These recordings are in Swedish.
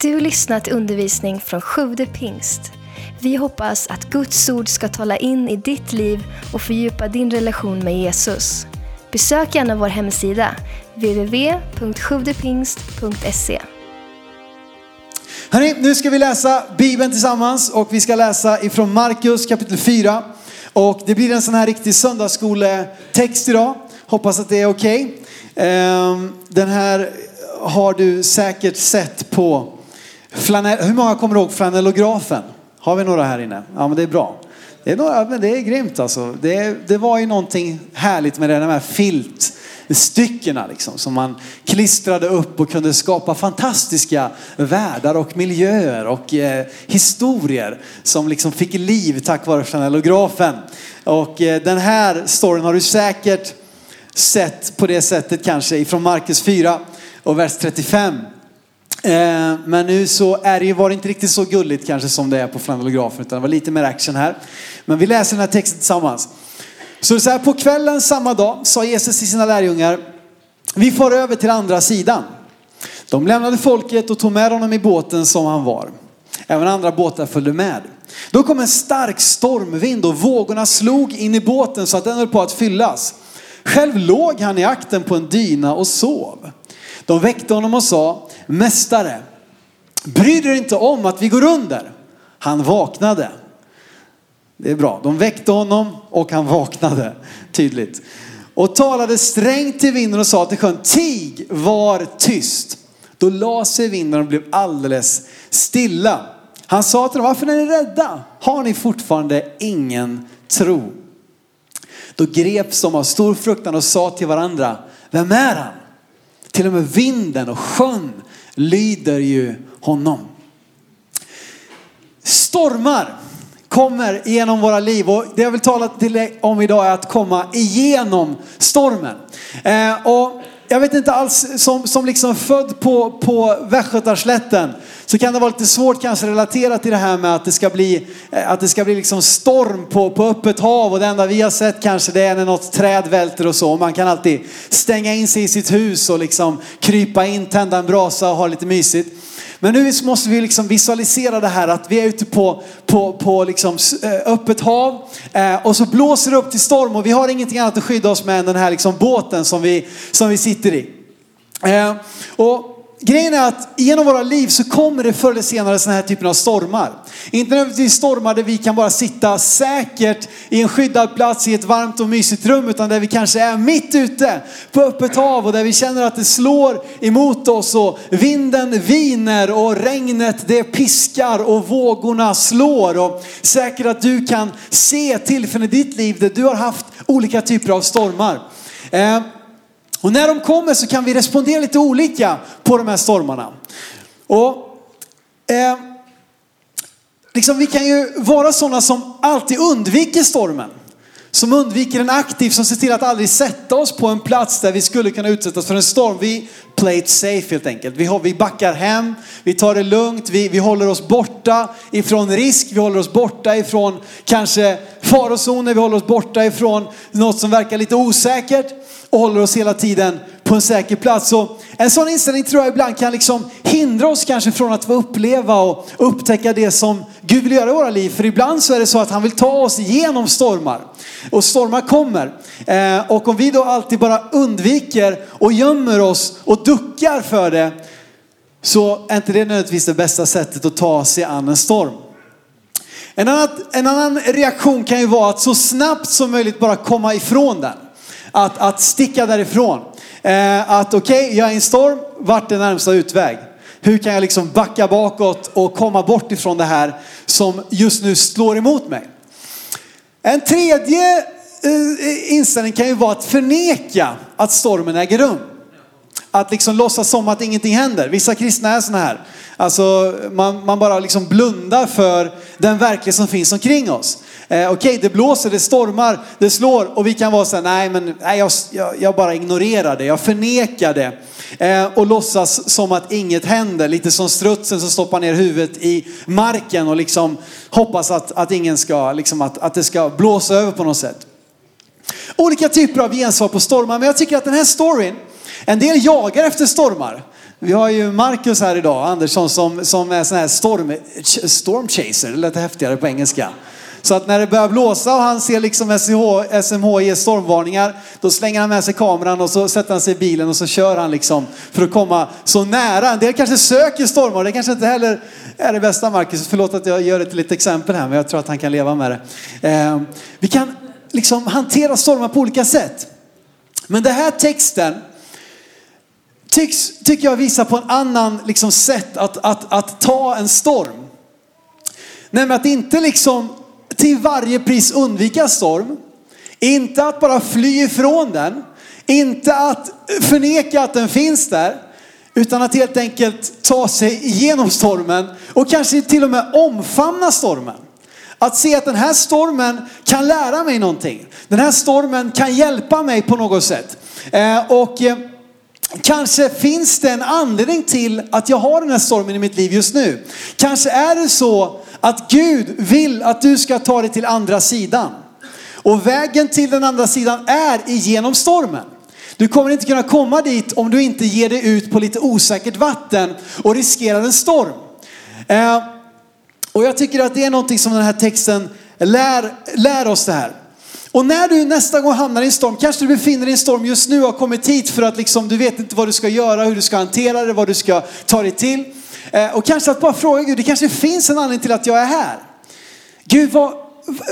Du lyssnat till undervisning från Sjude pingst. Vi hoppas att Guds ord ska tala in i ditt liv och fördjupa din relation med Jesus. Besök gärna vår hemsida, www.sjuvdepingst.se. Hörrni, nu ska vi läsa Bibeln tillsammans och vi ska läsa ifrån Markus kapitel 4. Och det blir en sån här riktig söndagsskoletext idag. Hoppas att det är okej. Okay. Den här har du säkert sett på flanell. Hur många kommer ihåg flanellografen? Har vi några här inne? Ja, men det är bra. Det är, några, men det är grymt alltså. Det, det var ju någonting härligt med det, de här filtstyckena liksom, som man klistrade upp och kunde skapa fantastiska världar och miljöer och eh, historier som liksom fick liv tack vare flanellografen. Och eh, den här storyn har du säkert sett på det sättet kanske ifrån Markus 4 och vers 35. Eh, men nu så är det ju, var det inte riktigt så gulligt kanske som det är på flanellografen utan det var lite mer action här. Men vi läser den här texten tillsammans. Så så här, på kvällen samma dag sa Jesus till sina lärjungar, vi får över till andra sidan. De lämnade folket och tog med honom i båten som han var. Även andra båtar följde med. Då kom en stark stormvind och vågorna slog in i båten så att den höll på att fyllas. Själv låg han i akten på en dyna och sov. De väckte honom och sa, Mästare, bryr dig inte om att vi går under? Han vaknade. Det är bra. De väckte honom och han vaknade. Tydligt. Och talade strängt till vinden och sa till sjön, tig, var tyst. Då la sig vinden och blev alldeles stilla. Han sa till dem, varför är ni rädda? Har ni fortfarande ingen tro? Då greps de av stor fruktan och sa till varandra, vem är han? Till och med vinden och sjön lyder ju honom. Stormar kommer genom våra liv och det jag vill tala till dig om idag är att komma igenom stormen. Eh, och jag vet inte alls, som, som liksom född på, på Västgötaslätten så kan det vara lite svårt kanske relaterat till det här med att det ska bli, eh, att det ska bli liksom storm på, på öppet hav och det enda vi har sett kanske det är när något träd välter och så. Man kan alltid stänga in sig i sitt hus och liksom krypa in, tända en brasa och ha lite mysigt. Men nu måste vi liksom visualisera det här att vi är ute på, på, på liksom eh, öppet hav eh, och så blåser det upp till storm och vi har ingenting annat att skydda oss med än den här liksom båten som vi, som vi sitter i. Och Grejen är att genom våra liv så kommer det förr eller senare sådana här typer av stormar. Inte nödvändigtvis stormar där vi kan bara sitta säkert i en skyddad plats i ett varmt och mysigt rum utan där vi kanske är mitt ute på öppet hav och där vi känner att det slår emot oss och vinden viner och regnet det piskar och vågorna slår. Och säkert att du kan se tillfällen i ditt liv där du har haft olika typer av stormar. Eh, och när de kommer så kan vi respondera lite olika på de här stormarna. Och eh, liksom vi kan ju vara sådana som alltid undviker stormen. Som undviker en aktiv, som ser till att aldrig sätta oss på en plats där vi skulle kunna utsättas för en storm. Vi play it safe helt enkelt. Vi, vi backar hem, vi tar det lugnt, vi, vi håller oss borta ifrån risk, vi håller oss borta ifrån kanske farozoner, vi håller oss borta ifrån något som verkar lite osäkert och håller oss hela tiden på en säker plats. Och en sån inställning tror jag ibland kan liksom hindra oss kanske från att få uppleva och upptäcka det som Gud vill göra i våra liv. För ibland så är det så att han vill ta oss igenom stormar. Och stormar kommer. Eh, och om vi då alltid bara undviker och gömmer oss och duckar för det så är inte det nödvändigtvis det bästa sättet att ta sig an en storm. En annan, en annan reaktion kan ju vara att så snabbt som möjligt bara komma ifrån den att, att sticka därifrån. Eh, att okej, okay, jag är i en storm, vart är närmsta utväg? Hur kan jag liksom backa bakåt och komma bort ifrån det här som just nu slår emot mig? En tredje eh, inställning kan ju vara att förneka att stormen äger rum. Att liksom låtsas som att ingenting händer. Vissa kristna är sådana här. Alltså man, man bara liksom blundar för den verklighet som finns omkring oss. Eh, Okej, okay, det blåser, det stormar, det slår och vi kan vara så här, nej men nej, jag, jag, jag bara ignorerar det, jag förnekar det. Eh, och låtsas som att inget händer, lite som strutsen som stoppar ner huvudet i marken och liksom hoppas att, att ingen ska, liksom att, att det ska blåsa över på något sätt. Olika typer av gensvar på stormar, men jag tycker att den här storyn, en del jagar efter stormar. Vi har ju Marcus här idag, Andersson, som, som är sån här storm, storm chaser, det lät häftigare på engelska. Så att när det börjar blåsa och han ser liksom SMH, SMH ge stormvarningar, då slänger han med sig kameran och så sätter han sig i bilen och så kör han liksom för att komma så nära. En del kanske söker stormar, det kanske inte heller är det bästa Marcus. Förlåt att jag gör ett litet exempel här, men jag tror att han kan leva med det. Eh, vi kan liksom hantera stormar på olika sätt. Men den här texten tycks, tycker jag visar på en annan liksom, sätt att, att, att ta en storm. Nämligen att inte liksom till varje pris undvika storm. Inte att bara fly ifrån den. Inte att förneka att den finns där. Utan att helt enkelt ta sig igenom stormen och kanske till och med omfamna stormen. Att se att den här stormen kan lära mig någonting. Den här stormen kan hjälpa mig på något sätt. Eh, och eh, kanske finns det en anledning till att jag har den här stormen i mitt liv just nu. Kanske är det så att Gud vill att du ska ta dig till andra sidan. Och vägen till den andra sidan är igenom stormen. Du kommer inte kunna komma dit om du inte ger dig ut på lite osäkert vatten och riskerar en storm. Eh, och jag tycker att det är någonting som den här texten lär, lär oss det här. Och när du nästa gång hamnar i en storm, kanske du befinner dig i en storm just nu och har kommit hit för att liksom, du vet inte vad du ska göra, hur du ska hantera det, vad du ska ta dig till. Eh, och kanske att bara fråga Gud, det kanske finns en anledning till att jag är här. Gud, vad,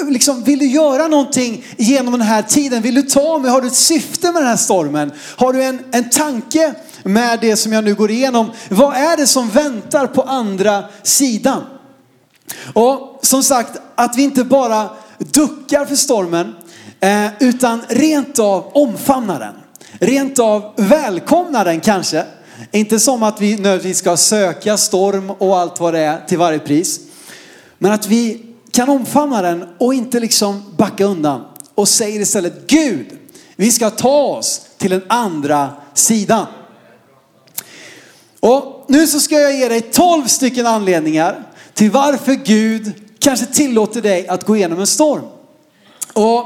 liksom, vill du göra någonting genom den här tiden? Vill du ta mig? Har du ett syfte med den här stormen? Har du en, en tanke med det som jag nu går igenom? Vad är det som väntar på andra sidan? Och som sagt, att vi inte bara duckar för stormen, eh, utan rent av omfamnar den. Rent av välkomnar den kanske. Inte som att vi nödvändigtvis ska söka storm och allt vad det är till varje pris. Men att vi kan omfamna den och inte liksom backa undan och säger istället Gud, vi ska ta oss till den andra sidan. Och nu så ska jag ge dig 12 stycken anledningar till varför Gud kanske tillåter dig att gå igenom en storm. Och,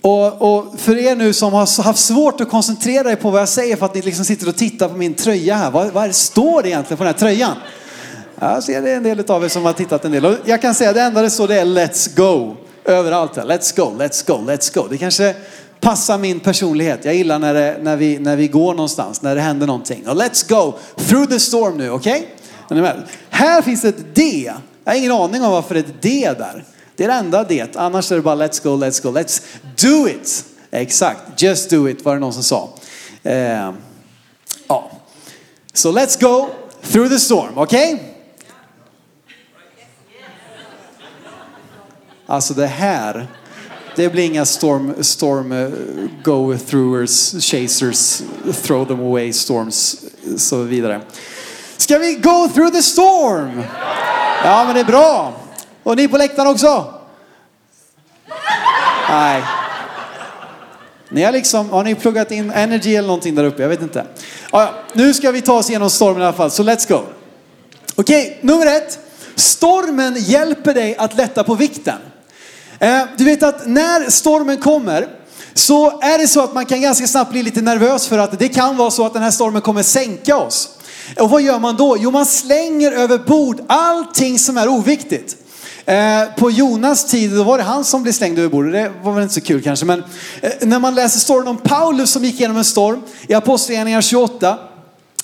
och, och för er nu som har haft svårt att koncentrera er på vad jag säger för att ni liksom sitter och tittar på min tröja här. Vad, vad står det egentligen på den här tröjan? Jag ser det är en del av er som har tittat en del. Och jag kan säga att det enda det står det är Let's go. Överallt här. Let's go, let's go, let's go. Det kanske passar min personlighet. Jag gillar när, det, när, vi, när vi går någonstans, när det händer någonting. Och let's go through the storm nu, okej? Okay? Här finns ett D. Jag har ingen aning om varför det är ett D där. Det är det enda D. Annars är det bara let's go, let's go, let's do it. Exakt, just do it var det någon som sa. Eh, ja. Så so let's go through the storm, okej? Okay? Alltså det här, det blir inga storm, storm eh, uh, go throughers, chasers, throw them away storms, så vidare. Ska vi go through the storm? Ja, men det är bra. Och ni på läktaren också? Nej. Ni har liksom, har ni pluggat in energy eller någonting där uppe? Jag vet inte. Ja, nu ska vi ta oss igenom stormen i alla fall, så let's go. Okej, nummer ett. Stormen hjälper dig att lätta på vikten. Eh, du vet att när stormen kommer så är det så att man kan ganska snabbt bli lite nervös för att det kan vara så att den här stormen kommer sänka oss. Och vad gör man då? Jo, man slänger över bord allting som är oviktigt. Eh, på Jonas tid då var det han som blev slängd över bordet. Det var väl inte så kul kanske. Men eh, när man läser storyn om Paulus som gick igenom en storm i Apostlagärningarna 28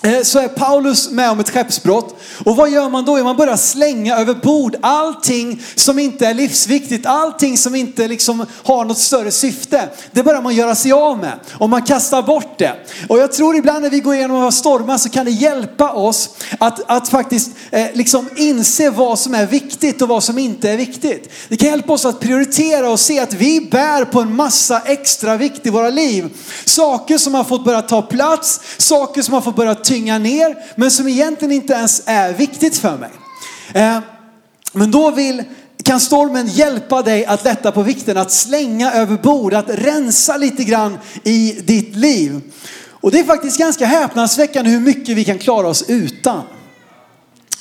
Eh, så är Paulus med om ett skeppsbrott. Och vad gör man då? Jo, man börjar slänga över bord allting som inte är livsviktigt, allting som inte liksom har något större syfte. Det börjar man göra sig av med och man kastar bort det. Och jag tror ibland när vi går igenom stormar så kan det hjälpa oss att, att faktiskt eh, liksom inse vad som är viktigt och vad som inte är viktigt. Det kan hjälpa oss att prioritera och se att vi bär på en massa extra vikt i våra liv. Saker som har fått börja ta plats, saker som har fått börja tynga ner, men som egentligen inte ens är viktigt för mig. Eh, men då vill, kan stormen hjälpa dig att lätta på vikten, att slänga över bord, att rensa lite grann i ditt liv. Och det är faktiskt ganska häpnadsväckande hur mycket vi kan klara oss utan.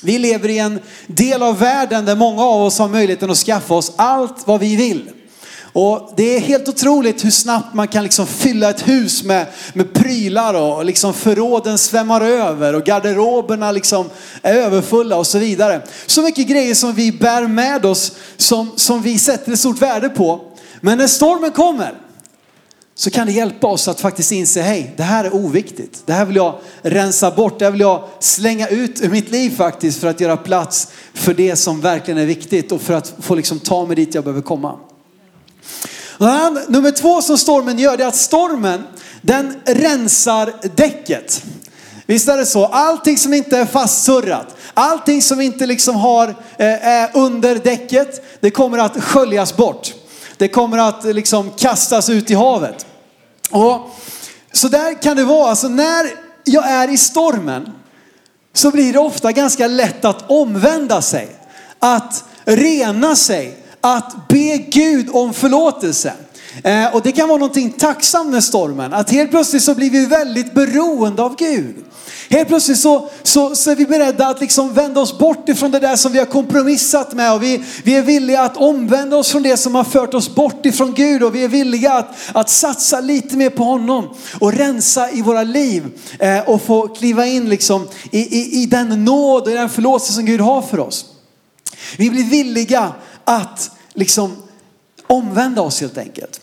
Vi lever i en del av världen där många av oss har möjligheten att skaffa oss allt vad vi vill. Och det är helt otroligt hur snabbt man kan liksom fylla ett hus med, med prylar och liksom förråden svämmar över och garderoberna liksom är överfulla och så vidare. Så mycket grejer som vi bär med oss som, som vi sätter ett stort värde på. Men när stormen kommer så kan det hjälpa oss att faktiskt inse, hej, det här är oviktigt. Det här vill jag rensa bort, det här vill jag slänga ut ur mitt liv faktiskt för att göra plats för det som verkligen är viktigt och för att få liksom ta mig dit jag behöver komma. Nummer två som stormen gör, det är att stormen, den rensar däcket. Visst är det så? Allting som inte är fastsurrat, allting som inte liksom har, eh, är under däcket, det kommer att sköljas bort. Det kommer att liksom kastas ut i havet. Och så där kan det vara, alltså när jag är i stormen så blir det ofta ganska lätt att omvända sig, att rena sig, att be Gud om förlåtelse. Eh, och det kan vara någonting tacksamt med stormen, att helt plötsligt så blir vi väldigt beroende av Gud. Helt plötsligt så, så, så, är vi beredda att liksom vända oss bort ifrån det där som vi har kompromissat med och vi, vi är villiga att omvända oss från det som har fört oss bort ifrån Gud och vi är villiga att, att satsa lite mer på honom och rensa i våra liv eh, och få kliva in liksom i, i, i den nåd och i den förlåtelse som Gud har för oss. Vi blir villiga att liksom omvända oss helt enkelt.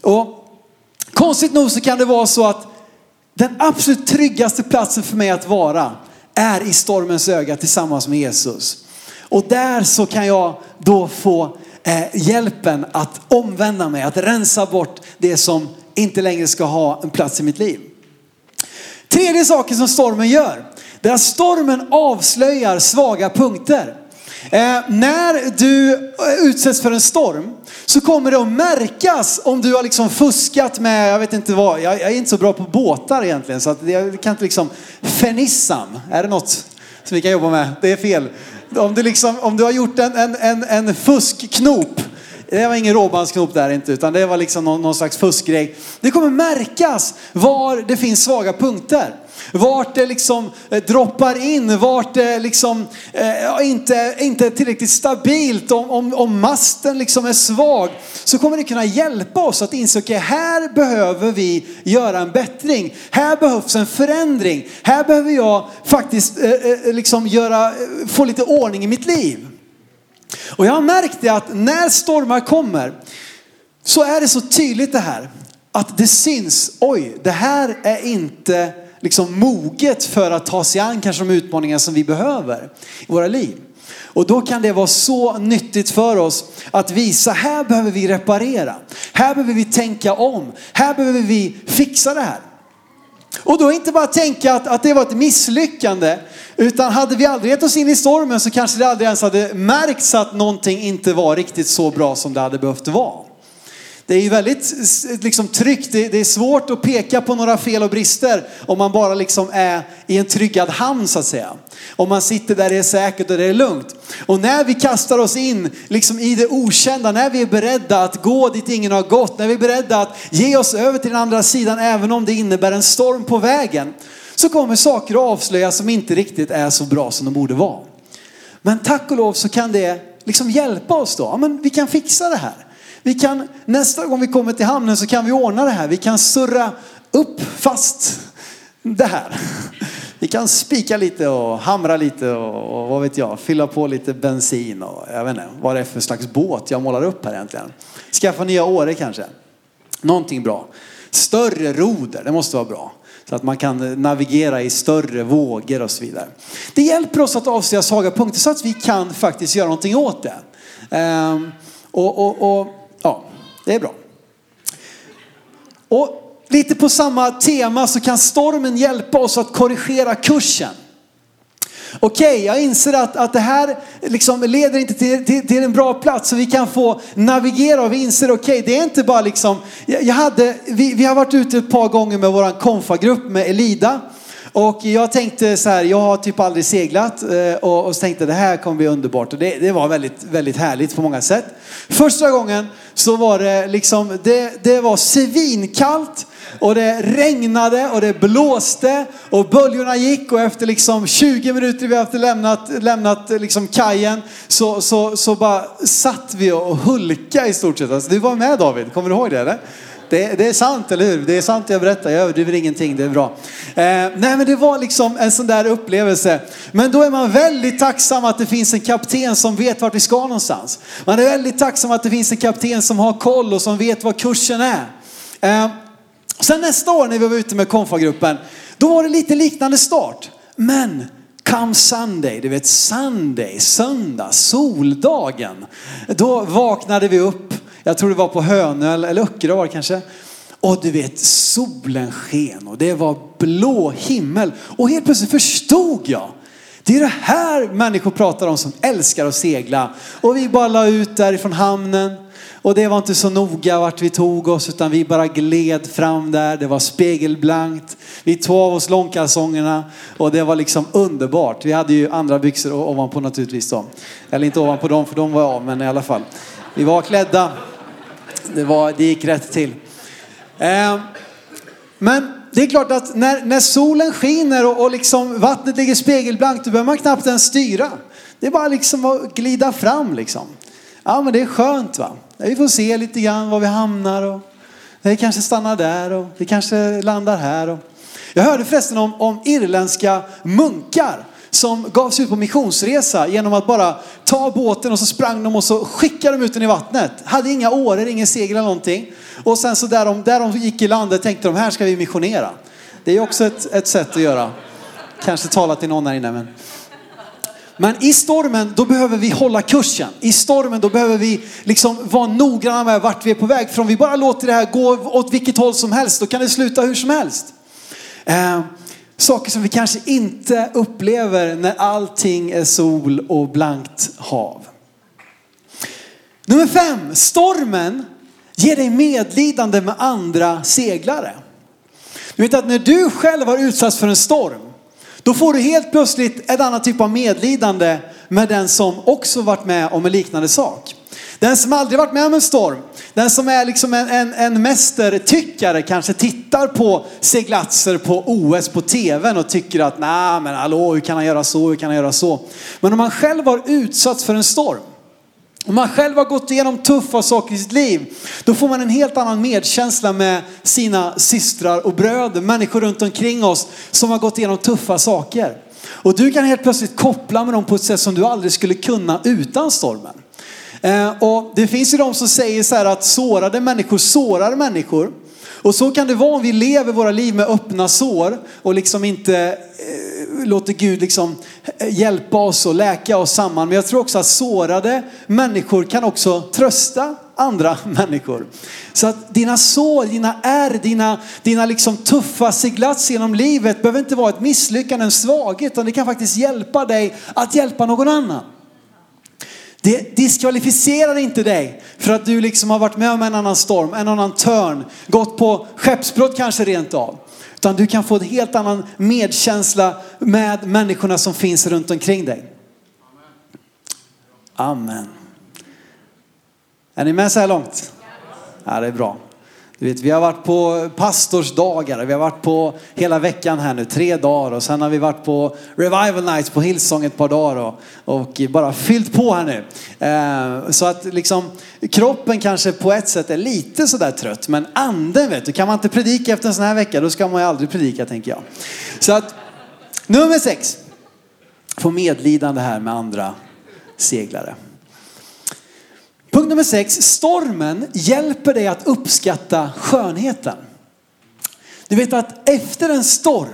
Och konstigt nog så kan det vara så att den absolut tryggaste platsen för mig att vara är i stormens öga tillsammans med Jesus. Och där så kan jag då få eh, hjälpen att omvända mig, att rensa bort det som inte längre ska ha en plats i mitt liv. Tredje saken som stormen gör, det är att stormen avslöjar svaga punkter. Eh, när du eh, utsätts för en storm så kommer det att märkas om du har liksom fuskat med, jag vet inte vad, jag, jag är inte så bra på båtar egentligen så att jag kan inte liksom, fenissam, är det något som vi kan jobba med? Det är fel. Om du, liksom, om du har gjort en, en, en, en fuskknop det var ingen råbandsknop där inte, utan det var liksom någon, någon slags fuskgrej. Det kommer märkas var det finns svaga punkter. Vart det liksom eh, droppar in, vart det liksom eh, inte, inte är tillräckligt stabilt. Om, om, om masten liksom är svag så kommer det kunna hjälpa oss att inse, okej okay, här behöver vi göra en bättring. Här behövs en förändring. Här behöver jag faktiskt eh, eh liksom göra, eh, få lite ordning i mitt liv. Och jag har märkt det att när stormar kommer så är det så tydligt det här att det syns, oj, det här är inte liksom moget för att ta sig an kanske de utmaningar som vi behöver i våra liv. Och då kan det vara så nyttigt för oss att visa, här behöver vi reparera. Här behöver vi tänka om. Här behöver vi fixa det här. Och då inte bara tänka att, att det var ett misslyckande, utan hade vi aldrig gett oss in i stormen så kanske det aldrig ens hade märkts att någonting inte var riktigt så bra som det hade behövt vara. Det är ju väldigt liksom, tryggt, det, är svårt att peka på några fel och brister om man bara liksom är i en tryggad hamn så att säga. Om man sitter där det är säkert och det är lugnt. Och när vi kastar oss in liksom i det okända, när vi är beredda att gå dit ingen har gått, när vi är beredda att ge oss över till den andra sidan även om det innebär en storm på vägen, så kommer saker att avslöjas som inte riktigt är så bra som de borde vara. Men tack och lov så kan det liksom hjälpa oss då. Ja, men vi kan fixa det här. Vi kan, nästa gång vi kommer till hamnen så kan vi ordna det här. Vi kan surra upp fast det här. Vi kan spika lite och hamra lite och, och vad vet jag, fylla på lite bensin och jag vet inte vad det är för slags båt jag målar upp här egentligen. Skaffa nya åre kanske. Någonting bra. Större roder, det måste vara bra. Så att man kan navigera i större vågor och så vidare. Det hjälper oss att avslöja svaga punkter så att vi kan faktiskt göra någonting åt det. Ehm, och, och, och det är bra. Och lite på samma tema så kan stormen hjälpa oss att korrigera kursen. Okej, okay, jag inser att, att det här liksom leder inte till, till, till, en bra plats så vi kan få navigera och vi inser okej, okay, det är inte bara liksom, jag hade, vi, vi har varit ute ett par gånger med våran konfagrupp med Elida Och jag tänkte så här, jag har typ aldrig seglat eh, och, och så tänkte det här kommer bli underbart. Och det, det var väldigt, väldigt härligt på många sätt. Första gången så var det liksom, det, det var svinkallt och det regnade och det blåste och böljorna gick och efter liksom 20 minuter vi hade lämnat, lämnat liksom kajen så, så, så bara satt vi och hulka i stort sett. Alltså, du var med David, kommer du ihåg det eller? Det, det, är sant, eller hur? Det är sant jag berättar, jag överdriver ingenting, det är bra. Eh, nej men det var liksom en sån där upplevelse. Men då är man väldigt tacksam att det finns en kapten som vet vart vi ska någonstans. Man är väldigt tacksam att det finns en kapten som har koll och som vet vad kursen är. Eh, sen nästa år när vi var ute med konfagruppen, då var det lite liknande start. Men Come Sunday, du vet Sunday, söndag, soldagen. Då vaknade vi upp jag tror det var på Hönö eller Öckerö var det kanske. Och du vet, solen sken och det var blå himmel. Och helt plötsligt förstod jag. Det är det här människor pratar om som älskar att segla. Och vi bara la ut därifrån hamnen. Och det var inte så noga vart vi tog oss utan vi bara gled fram där. Det var spegelblankt. Vi tog av oss långkalsongerna och det var liksom underbart. Vi hade ju andra byxor ovanpå naturligtvis då. Eller inte ovanpå dem för de var av men i alla fall. Vi var klädda. Det, var, det gick rätt till. Eh, men det är klart att när, när solen skiner och, och liksom vattnet ligger spegelblankt då behöver man knappt ens styra. Det är bara liksom att glida fram liksom. Ja men det är skönt va. Vi får se lite grann var vi hamnar och vi kanske stannar där och vi kanske landar här. Och... Jag hörde förresten om, om irländska munkar som gav sig ut på missionsresa genom att bara ta båten och så sprang de och så skickade de ut den i vattnet. Hade inga åror, ingen segel eller någonting. Och sen så där de, där de gick i landet tänkte de här ska vi missionera. Det är också ett, ett sätt att göra. Kanske tala till någon här inne men. Men i stormen då behöver vi hålla kursen. I stormen då behöver vi liksom vara noggranna med vart vi är på väg. För om vi bara låter det här gå åt vilket håll som helst då kan det sluta hur som helst. Eh, Saker som vi kanske inte upplever när allting är sol och blankt hav. Nummer fem, stormen ger dig medlidande med andra seglare. Du vet att när du själv har utsatts för en storm, då får du helt plötsligt ett annat typ av medlidande med den som också varit med om en liknande sak. Den som aldrig varit med om en storm, den som är liksom en, en, en mästertyckare kanske tittar på seglatser på OS på tvn och tycker att nej men hallå hur kan han göra så, hur kan han göra så. Men om man själv har utsatts för en storm, om man själv har gått igenom tuffa saker i sitt liv, då får man en helt annan medkänsla med sina systrar och bröder, människor runt omkring oss som har gått igenom tuffa saker. Och du kan helt plötsligt koppla med dem på ett sätt som du aldrig skulle kunna utan stormen. Eh, och det finns ju de som säger så här att sårade människor sårar människor. Och så kan det vara om vi lever våra liv med öppna sår och liksom inte eh, låter Gud liksom eh, hjälpa oss och läka oss samman. Men jag tror också att sårade människor kan också trösta andra människor. Så att dina sår, dina ärr, dina, dina liksom tuffa seglats genom livet behöver inte vara ett misslyckande, en svaghet, utan det kan faktiskt hjälpa dig att hjälpa någon annan. Det diskvalificerar inte dig för att du liksom har varit med om en annan storm, en annan törn, gått på skeppsbrott kanske rent av. Utan du kan få en helt annan medkänsla med människorna som finns runt omkring dig. Amen. Är ni med så här långt? Ja, det är bra. Du vet, vi har varit på pastorsdagar, vi har varit på hela veckan här nu, tre dagar och sen har vi varit på revival nights på Hillsong ett par dagar och, och bara fyllt på här nu. Eh, så att liksom kroppen kanske på ett sätt är lite sådär trött, men anden vet du, kan man inte predika efter en sån här vecka då ska man ju aldrig predika tänker jag. Så att nummer sex, få medlidande här med andra seglare. Punkt nummer sex, stormen hjälper dig att uppskatta skönheten. Du vet att efter en storm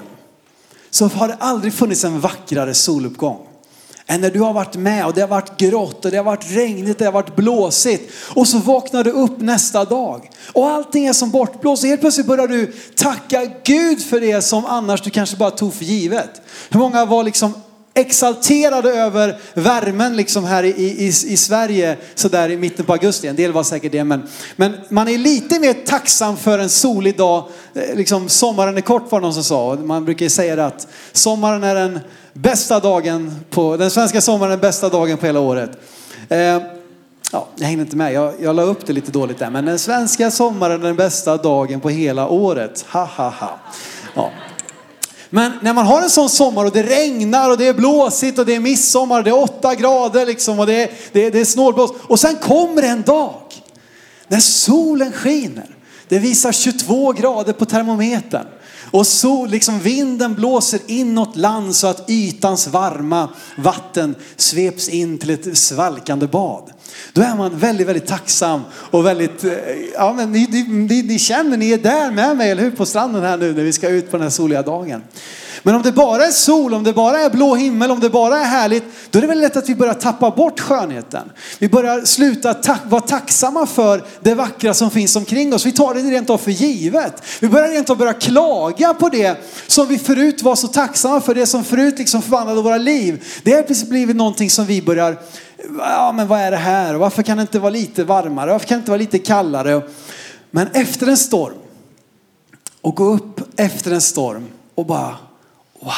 så har det aldrig funnits en vackrare soluppgång än när du har varit med och det har varit grått och det har varit regnigt, det har varit blåsigt och så vaknar du upp nästa dag och allting är som bortblåst och helt plötsligt börjar du tacka Gud för det som annars du kanske bara tog för givet. Hur många var liksom exalterade över värmen liksom här i, i, i Sverige sådär i mitten på augusti. En del var säkert det, men, men man är lite mer tacksam för en solig dag. Eh, liksom sommaren är kort var någon som sa. Man brukar säga det att sommaren är den bästa dagen på, den svenska sommaren är den bästa dagen på hela året. Eh, ja, jag hängde inte med, jag, jag la upp det lite dåligt där. Men den svenska sommaren är den bästa dagen på hela året. Ha ha ha. Ja. Men när man har en sån sommar och det regnar och det är blåsigt och det är midsommar och det är åtta grader liksom och det är, det är, det är snålblåst. Och sen kommer en dag när solen skiner. Det visar 22 grader på termometern. Och så liksom vinden blåser inåt land så att ytans varma vatten sveps in till ett svalkande bad. Då är man väldigt, väldigt tacksam och väldigt, eh, ja men ni, ni, ni känner, ni är där med mig, eller hur? På stranden här nu när vi ska ut på den här soliga dagen. Men om det bara är sol, om det bara är blå himmel, om det bara är härligt, då är det väl lätt att vi börjar tappa bort skönheten. Vi börjar sluta ta vara tacksamma för det vackra som finns omkring oss. Vi tar det rent av för givet. Vi börjar rent av börja klaga på det som vi förut var så tacksamma för, det som förut liksom förvandlade våra liv. Det har precis blivit någonting som vi börjar, ja men vad är det här? Varför kan det inte vara lite varmare? Varför kan det inte vara lite kallare? Men efter en storm och gå upp efter en storm och bara wow,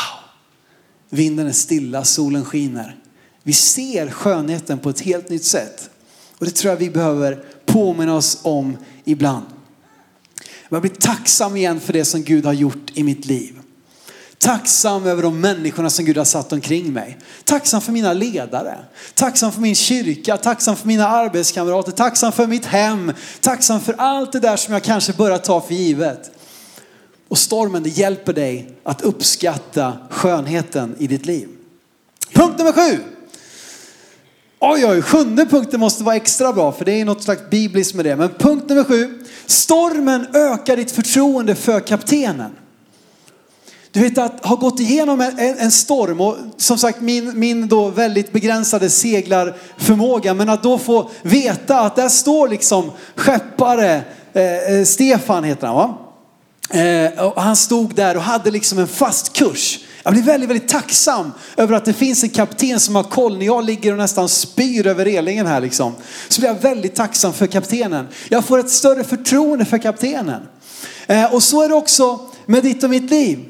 vinden är stilla, solen skiner. Vi ser skönheten på ett helt nytt sätt. Och det tror jag vi behöver påminna oss om ibland. Jag blir tacksam igen för det som Gud har gjort i mitt liv. Tacksam över de människorna som Gud har satt omkring mig. Tacksam för mina ledare. Tacksam för min kyrka. Tacksam för mina arbetskamrater. Tacksam för mitt hem. Tacksam för allt det där som jag kanske börjar ta för givet. Och stormen det hjälper dig att uppskatta skönheten i ditt liv. Punkt nummer sju. Oj, oj, sjunde punkten måste vara extra bra för det är något slags bibliskt med det. Men punkt nummer sju. Stormen ökar ditt förtroende för kaptenen. Du vet att ha gått igenom en, en, storm och som sagt min, min då väldigt begränsade seglarförmåga men att då få veta att där står liksom skeppare eh, eh Stefan heter han va? Eh, och han stod där och hade liksom en fast kurs. Jag blir väldigt, väldigt tacksam över att det finns en kapten som har koll. När jag ligger och nästan spyr över relingen här liksom, så blir jag väldigt tacksam för kaptenen. Jag får ett större förtroende för kaptenen. Eh, och så är det också med ditt och mitt liv.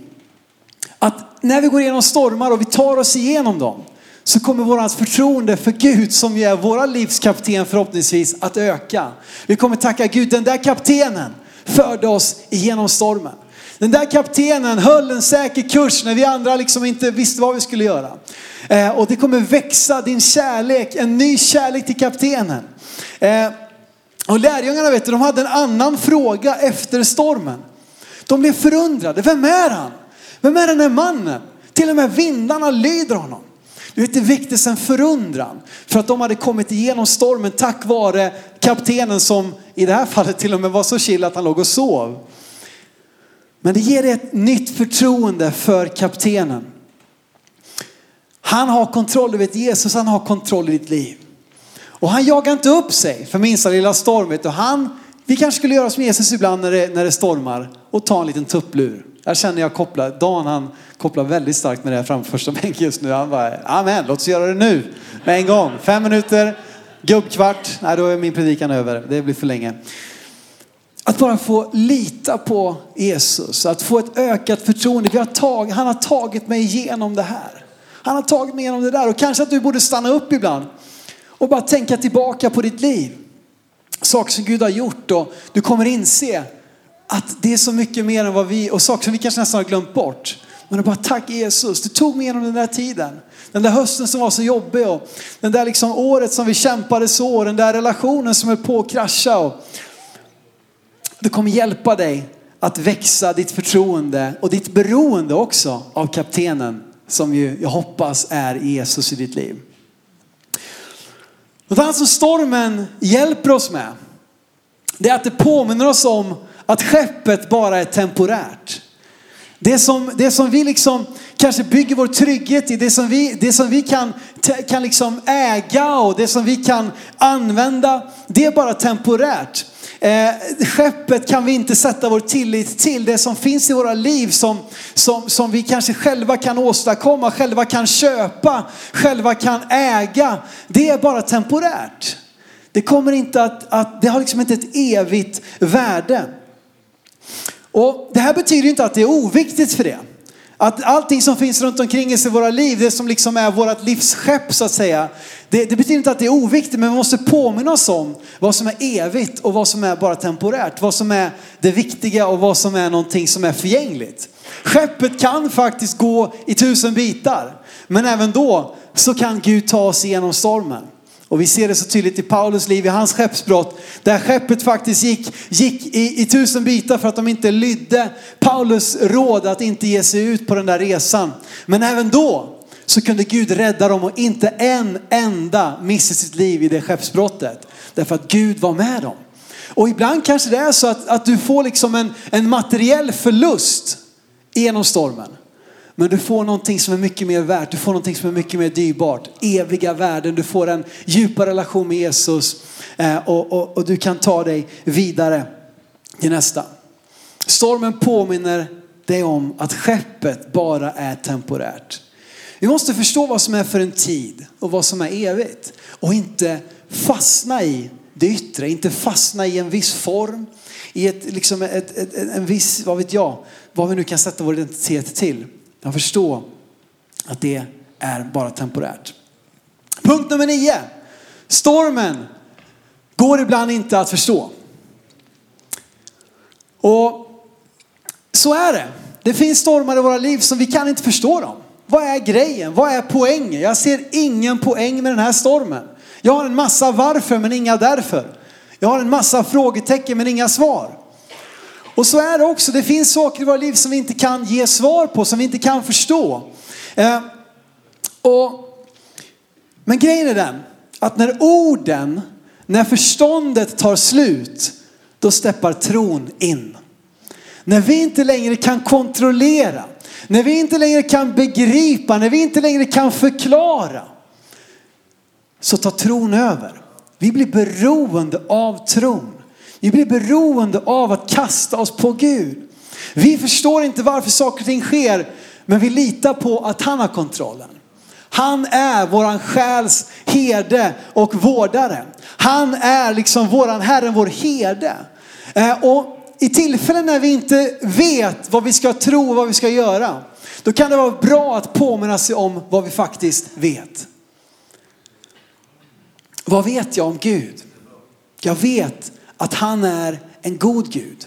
Att när vi går igenom stormar och vi tar oss igenom dem, så kommer vårt förtroende för Gud som ju är våra livskapten förhoppningsvis att öka. Vi kommer tacka Gud, den där kaptenen, förde oss igenom stormen. Den där kaptenen höll en säker kurs när vi andra liksom inte visste vad vi skulle göra. Eh, och det kommer växa din kärlek, en ny kärlek till kaptenen. Eh, och lärjungarna vet du, de hade en annan fråga efter stormen. De blev förundrade, vem är han? Vem är den här mannen? Till och med vindarna lyder honom. Du vet det väcktes en förundran för att de hade kommit igenom stormen tack vare kaptenen som i det här fallet till och med var så chill att han låg och sov. Men det ger dig ett nytt förtroende för kaptenen. Han har kontroll, du vet Jesus han har kontroll i ditt liv. Och han jagar inte upp sig för minsta lilla storm. Och. Han, vi kanske skulle göra som Jesus ibland när det, när det stormar och ta en liten tupplur. Jag känner jag kopplar, Dan han kopplar väldigt starkt med det här framför första bänken just nu. Han bara, amen, låt oss göra det nu med en gång. Fem minuter, gubbkvart, nej då är min predikan över. Det blir för länge. Att bara få lita på Jesus, att få ett ökat förtroende. Vi har tag, han har tagit mig igenom det här. Han har tagit mig igenom det där och kanske att du borde stanna upp ibland och bara tänka tillbaka på ditt liv. Saker som Gud har gjort och du kommer inse att det är så mycket mer än vad vi, och saker som vi kanske nästan har glömt bort. Men bara tack Jesus, du tog mig igenom den där tiden. Den där hösten som var så jobbig och den där liksom året som vi kämpade så, den där relationen som höll på att krascha. Och det kommer hjälpa dig att växa ditt förtroende och ditt beroende också av kaptenen som ju jag hoppas är Jesus i ditt liv. Något annat som stormen hjälper oss med, det är att det påminner oss om att skeppet bara är temporärt. Det som, det som vi liksom kanske bygger vår trygghet i, det som vi, det som vi kan, kan liksom äga och det som vi kan använda, det är bara temporärt. Eh, skeppet kan vi inte sätta vår tillit till. Det som finns i våra liv som, som, som vi kanske själva kan åstadkomma, själva kan köpa, själva kan äga. Det är bara temporärt. Det kommer inte att, att det har liksom inte ett evigt värde. Och det här betyder inte att det är oviktigt för det. Att allting som finns runt omkring oss i våra liv, det som liksom är vårt livsskepp så att säga. Det, det, betyder inte att det är oviktigt, men vi måste påminna oss om vad som är evigt och vad som är bara temporärt. Vad som är det viktiga och vad som är någonting som är förgängligt. Skeppet kan faktiskt gå i tusen bitar, men även då så kan Gud ta oss igenom stormen. Och vi ser det så tydligt i Paulus liv, i hans skeppsbrott, där skeppet faktiskt gick, gick i, i tusen bitar för att de inte lydde Paulus råd att inte ge sig ut på den där resan. Men även då så kunde Gud rädda dem och inte en enda missa sitt liv i det skeppsbrottet. Därför att Gud var med dem. Och ibland kanske det är så att, att du får liksom en, en materiell förlust genom stormen. Men du får någonting som är mycket mer värt. Du får någonting som är mycket mer dyrbart. Eviga värden. Du får en djupare relation med Jesus. Eh, och, och, och du kan ta dig vidare till nästa. Stormen påminner dig om att skeppet bara är temporärt. Vi måste förstå vad som är för en tid och vad som är evigt. Och inte fastna i det yttre, inte fastna i en viss form, i ett, liksom ett, ett, en viss, vad vet jag, vad vi nu kan sätta vår identitet till. Jag förstår att det är bara temporärt. Punkt nummer nio. Stormen går ibland inte att förstå. Och så är det. Det finns stormar i våra liv som vi kan inte förstå dem. Vad är grejen? Vad är poängen? Jag ser ingen poäng med den här stormen. Jag har en massa varför men inga därför. Jag har en massa frågetecken men inga svar. Och så är det också. Det finns saker i våra liv som vi inte kan ge svar på, som vi inte kan förstå. Eh, och, men grejen är den att när orden, när förståndet tar slut, då steppar tron in. När vi inte längre kan kontrollera, när vi inte längre kan begripa, när vi inte längre kan förklara, så tar tron över. Vi blir beroende av tron. Vi blir beroende av att kasta oss på Gud. Vi förstår inte varför saker och ting sker, men vi litar på att han har kontrollen. Han är våran själs herde och vårdare. Han är liksom våran herre, vår herde. Eh, och i tillfällen när vi inte vet vad vi ska tro och vad vi ska göra, då kan det vara bra att påminna sig om vad vi faktiskt vet. Vad vet jag om Gud? Jag vet att han är en god Gud.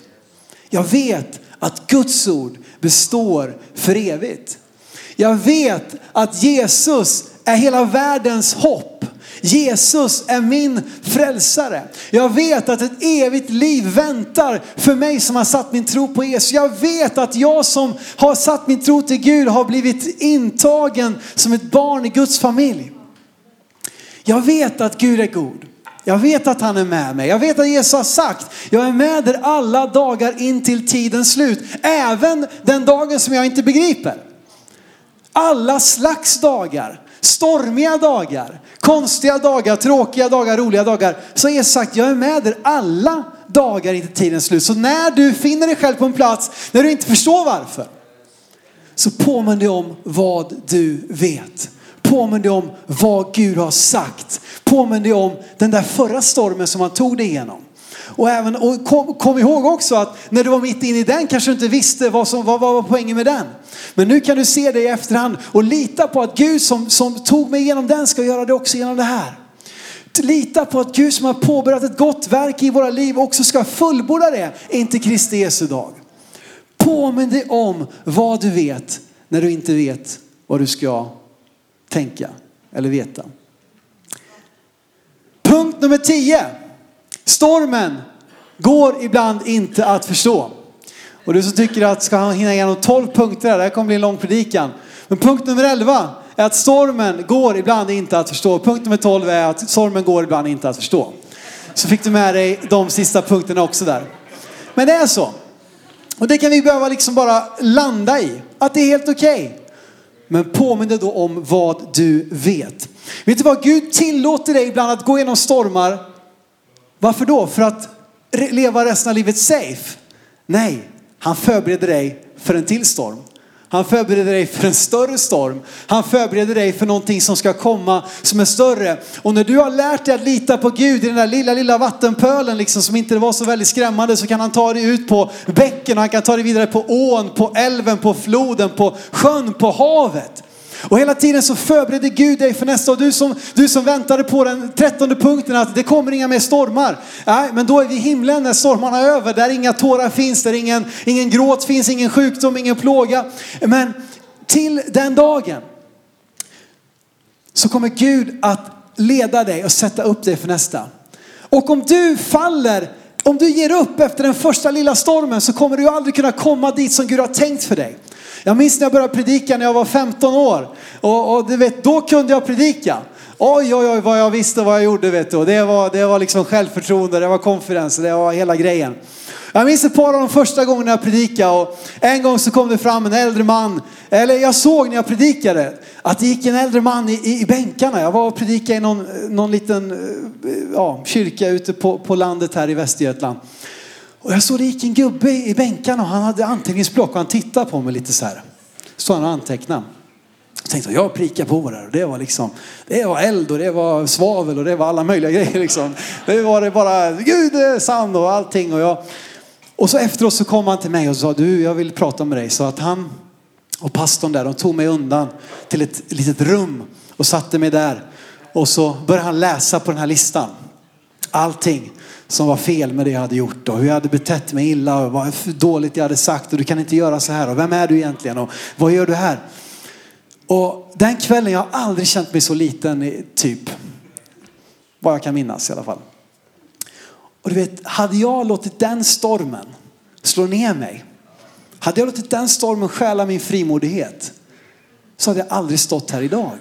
Jag vet att Guds ord består för evigt. Jag vet att Jesus är hela världens hopp. Jesus är min frälsare. Jag vet att ett evigt liv väntar för mig som har satt min tro på Jesus. Jag vet att jag som har satt min tro till Gud har blivit intagen som ett barn i Guds familj. Jag vet att Gud är god. Jag vet att han är med mig. Jag vet att Jesus har sagt, jag är med er alla dagar in till tidens slut. Även den dagen som jag inte begriper. Alla slags dagar, stormiga dagar, konstiga dagar, tråkiga dagar, roliga dagar. Så har Jesus sagt, jag är med er alla dagar in till tidens slut. Så när du finner dig själv på en plats när du inte förstår varför, så påminn dig om vad du vet. Påminn dig om vad Gud har sagt. Påminn dig om den där förra stormen som han tog dig igenom. Och, även, och kom, kom, ihåg också att när du var mitt inne i den kanske du inte visste vad som vad, vad var poängen med den. Men nu kan du se det i efterhand och lita på att Gud som, som tog mig igenom den ska göra det också genom det här. Lita på att Gud som har påbörjat ett gott verk i våra liv också ska fullborda det in till Kristi Jesu dag. Påminn dig om vad du vet när du inte vet vad du ska tänka eller veta. Punkt nummer 10. Stormen går ibland inte att förstå. Och du som tycker att ska han hinna igenom 12 punkter, här, det här kommer bli en lång predikan. Men punkt nummer 11 är att stormen går ibland inte att förstå. Punkt nummer 12 är att stormen går ibland inte att förstå. Så fick du med dig de sista punkterna också där. Men det är så. Och det kan vi behöva liksom bara landa i. Att det är helt okej. Okay. Men påminn dig då om vad du vet. Vet du vad? Gud tillåter dig ibland att gå igenom stormar. Varför då? För att leva resten av livet safe. Nej, han förbereder dig för en till storm. Han förbereder dig för en större storm. Han förbereder dig för någonting som ska komma som är större. Och när du har lärt dig att lita på Gud i den där lilla, lilla vattenpölen liksom som inte var så väldigt skrämmande så kan han ta dig ut på bäcken och han kan ta dig vidare på ån, på älven, på floden, på sjön, på havet. Och hela tiden så förbereder Gud dig för nästa. Och du som, du som väntade på den trettonde punkten att det kommer inga mer stormar. Nej, men då är vi i himlen när stormarna är över. Där inga tårar finns, där ingen, ingen gråt finns, ingen sjukdom, ingen plåga. Men till den dagen så kommer Gud att leda dig och sätta upp dig för nästa. Och om du faller, om du ger upp efter den första lilla stormen så kommer du aldrig kunna komma dit som Gud har tänkt för dig. Jag minns när jag började predika när jag var 15 år. Och, och du vet, då kunde jag predika. Oj, oj, oj vad jag visste vad jag gjorde vet du. Det var, det var liksom självförtroende, det var konferens, det var hela grejen. Jag minns ett par av de första gångerna jag predikade och en gång så kom det fram en äldre man, eller jag såg när jag predikade att det gick en äldre man i, i, i bänkarna. Jag var och predikade i någon, någon liten eh, ja, kyrka ute på, på landet här i Västergötland. Och jag såg det gick en gubbe i bänkarna och han hade anteckningsblock och han tittade på mig lite så här. Så han och antecknade. Jag tänkte jag prickar på det och det var liksom, det var eld och det var svavel och det var alla möjliga grejer liksom. Det var det bara, Gud är sann och allting och jag. Och så efteråt så kom han till mig och sa, du jag vill prata med dig. Så att han och pastorn där, de tog mig undan till ett litet rum och satte mig där. Och så började han läsa på den här listan. Allting som var fel med det jag hade gjort och hur jag hade betett mig illa och vad dåligt jag hade sagt och du kan inte göra så här och vem är du egentligen och vad gör du här? Och den kvällen, jag har aldrig känt mig så liten typ, vad jag kan minnas i alla fall. Och du vet, hade jag låtit den stormen slå ner mig, hade jag låtit den stormen stjäla min frimodighet, så hade jag aldrig stått här idag.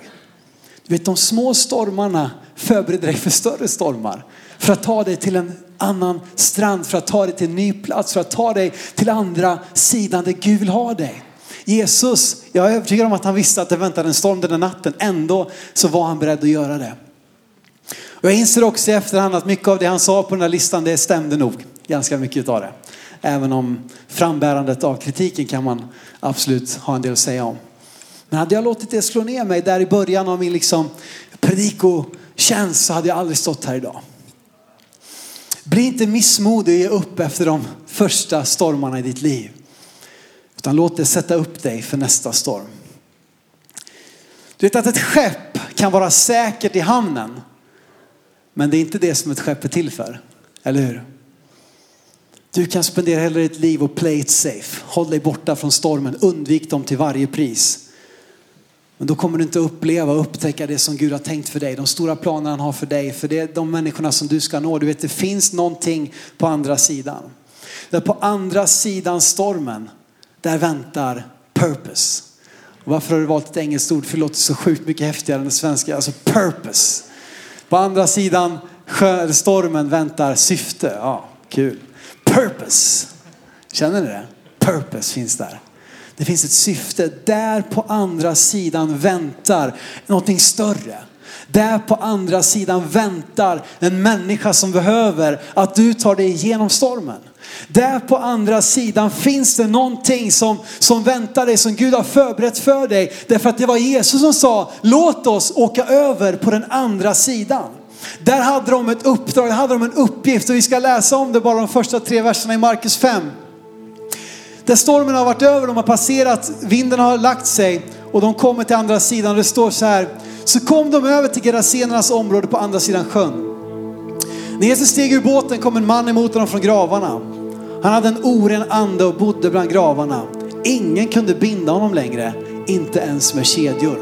Du vet, de små stormarna förbereder dig för större stormar. För att ta dig till en annan strand, för att ta dig till en ny plats, för att ta dig till andra sidan där Gud vill ha dig. Jesus, jag är övertygad om att han visste att det väntade en storm den natten. Ändå så var han beredd att göra det. Och jag inser också i efterhand att mycket av det han sa på den här listan, det stämde nog. Ganska mycket av det. Även om frambärandet av kritiken kan man absolut ha en del att säga om. Men hade jag låtit det slå ner mig där i början av min liksom predikotjänst så hade jag aldrig stått här idag. Bli inte missmodig och ge upp efter de första stormarna i ditt liv. Utan låt det sätta upp dig för nästa storm. Du vet att ett skepp kan vara säkert i hamnen. Men det är inte det som ett skepp är till för. Eller hur? Du kan spendera hela ditt liv och play it safe. Håll dig borta från stormen. Undvik dem till varje pris. Men då kommer du inte uppleva och upptäcka det som Gud har tänkt för dig. De stora planerna han har för dig. För det är de människorna som du ska nå. Du vet det finns någonting på andra sidan. Där på andra sidan stormen, där väntar purpose. Och varför har du valt ett engelskt ord? För det låter så sjukt mycket häftigare än det svenska. Alltså purpose. På andra sidan stormen väntar syfte. Ja, kul. Purpose. Känner ni det? Purpose finns där. Det finns ett syfte. Där på andra sidan väntar någonting större. Där på andra sidan väntar en människa som behöver att du tar dig igenom stormen. Där på andra sidan finns det någonting som, som väntar dig, som Gud har förberett för dig. Därför att det var Jesus som sa, låt oss åka över på den andra sidan. Där hade de ett uppdrag, där hade de en uppgift och vi ska läsa om det bara de första tre verserna i Markus 5. Där stormen har varit över, de har passerat, vinden har lagt sig och de kommer till andra sidan det står så här. Så kom de över till Gerasenernas område på andra sidan sjön. När Jesus steg ur båten kom en man emot honom från gravarna. Han hade en oren ande och bodde bland gravarna. Ingen kunde binda honom längre, inte ens med kedjor.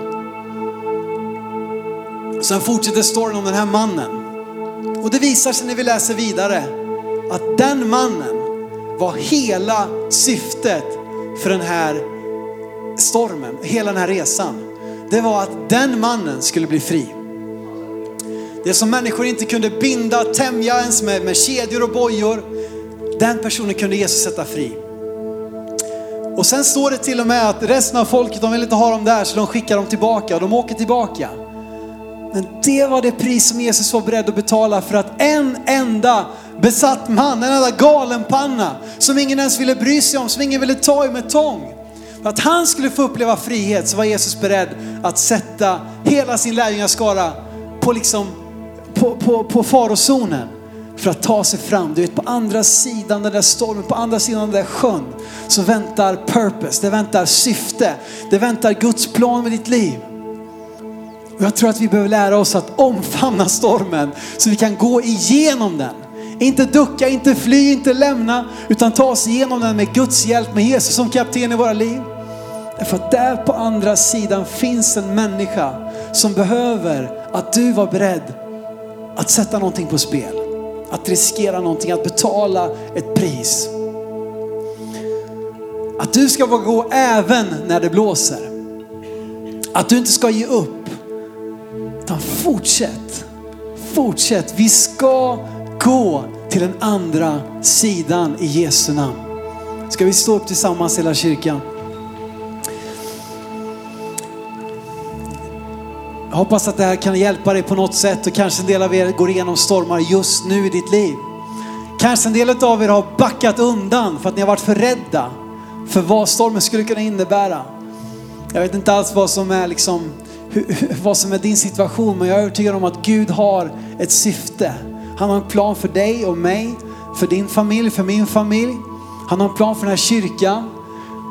Sen fortsätter storyn om den här mannen. Och det visar sig när vi läser vidare att den mannen var hela syftet för den här stormen, hela den här resan. Det var att den mannen skulle bli fri. Det som människor inte kunde binda, tämja ens med, med kedjor och bojor, den personen kunde Jesus sätta fri. Och sen står det till och med att resten av folket, de vill inte ha dem där så de skickar dem tillbaka och de åker tillbaka. Men det var det pris som Jesus var beredd att betala för att en enda besatt man, en enda galenpanna som ingen ens ville bry sig om, som ingen ville ta i med tång. För att han skulle få uppleva frihet så var Jesus beredd att sätta hela sin lärjungaskara på, liksom, på, på, på farozonen för att ta sig fram. Du vet på andra sidan den där stormen, på andra sidan den där sjön så väntar purpose, det väntar syfte, det väntar Guds plan med ditt liv. Och jag tror att vi behöver lära oss att omfamna stormen så vi kan gå igenom den. Inte ducka, inte fly, inte lämna, utan ta oss igenom den med Guds hjälp, med Jesus som kapten i våra liv. Därför att där på andra sidan finns en människa som behöver att du var beredd att sätta någonting på spel. Att riskera någonting, att betala ett pris. Att du ska våga gå även när det blåser. Att du inte ska ge upp. Utan fortsätt. Fortsätt. Vi ska gå till den andra sidan i Jesu namn. Ska vi stå upp tillsammans hela kyrkan? Jag hoppas att det här kan hjälpa dig på något sätt och kanske en del av er går igenom stormar just nu i ditt liv. Kanske en del av er har backat undan för att ni har varit för rädda för vad stormen skulle kunna innebära. Jag vet inte alls vad som är liksom, vad som är din situation, men jag är övertygad om att Gud har ett syfte. Han har en plan för dig och mig, för din familj, för min familj. Han har en plan för den här kyrkan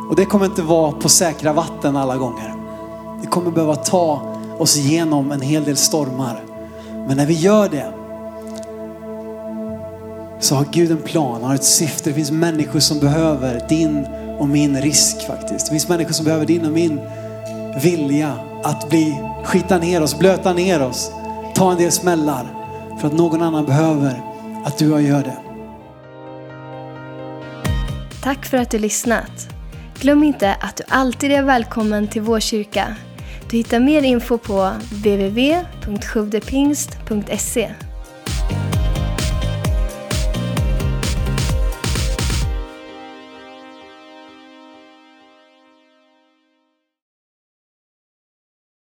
och det kommer inte vara på säkra vatten alla gånger. Vi kommer behöva ta oss igenom en hel del stormar. Men när vi gör det så har Gud en plan, han har ett syfte. Det finns människor som behöver din och min risk faktiskt. Det finns människor som behöver din och min vilja att bli, skita ner oss, blöta ner oss, ta en del smällar för att någon annan behöver att du och jag gör det. Tack för att du lyssnat. Glöm inte att du alltid är välkommen till vår kyrka. Du hittar mer info på www.sjodepingst.se